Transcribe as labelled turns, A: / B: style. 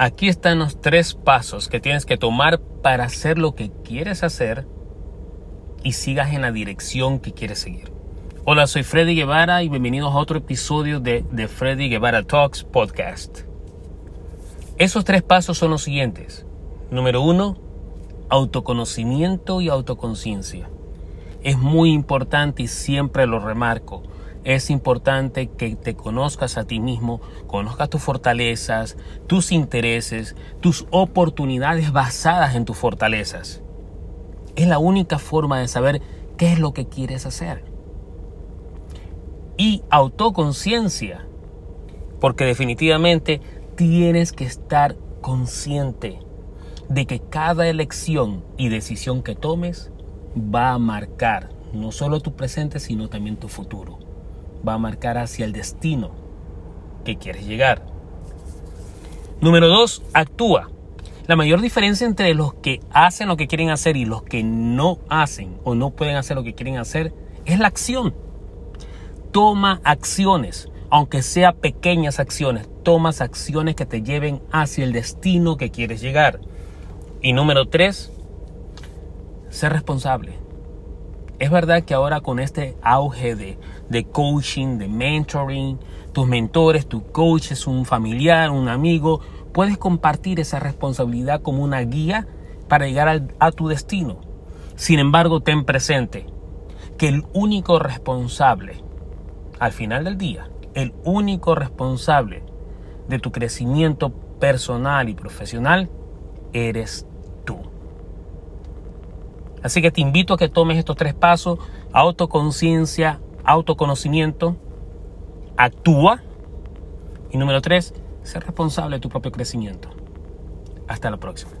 A: Aquí están los tres pasos que tienes que tomar para hacer lo que quieres hacer y sigas en la dirección que quieres seguir. Hola, soy Freddy Guevara y bienvenidos a otro episodio de, de Freddy Guevara Talks Podcast. Esos tres pasos son los siguientes. Número uno, autoconocimiento y autoconciencia. Es muy importante y siempre lo remarco. Es importante que te conozcas a ti mismo, conozcas tus fortalezas, tus intereses, tus oportunidades basadas en tus fortalezas. Es la única forma de saber qué es lo que quieres hacer. Y autoconciencia, porque definitivamente tienes que estar consciente de que cada elección y decisión que tomes va a marcar no solo tu presente, sino también tu futuro. Va a marcar hacia el destino que quieres llegar. Número dos, actúa. La mayor diferencia entre los que hacen lo que quieren hacer y los que no hacen o no pueden hacer lo que quieren hacer es la acción. Toma acciones, aunque sea pequeñas acciones. Tomas acciones que te lleven hacia el destino que quieres llegar. Y número tres, ser responsable. Es verdad que ahora con este auge de, de coaching, de mentoring, tus mentores, tu coach es un familiar, un amigo, puedes compartir esa responsabilidad como una guía para llegar a tu destino. Sin embargo, ten presente que el único responsable, al final del día, el único responsable de tu crecimiento personal y profesional eres. Así que te invito a que tomes estos tres pasos, autoconciencia, autoconocimiento, actúa y número tres, ser responsable de tu propio crecimiento. Hasta la próxima.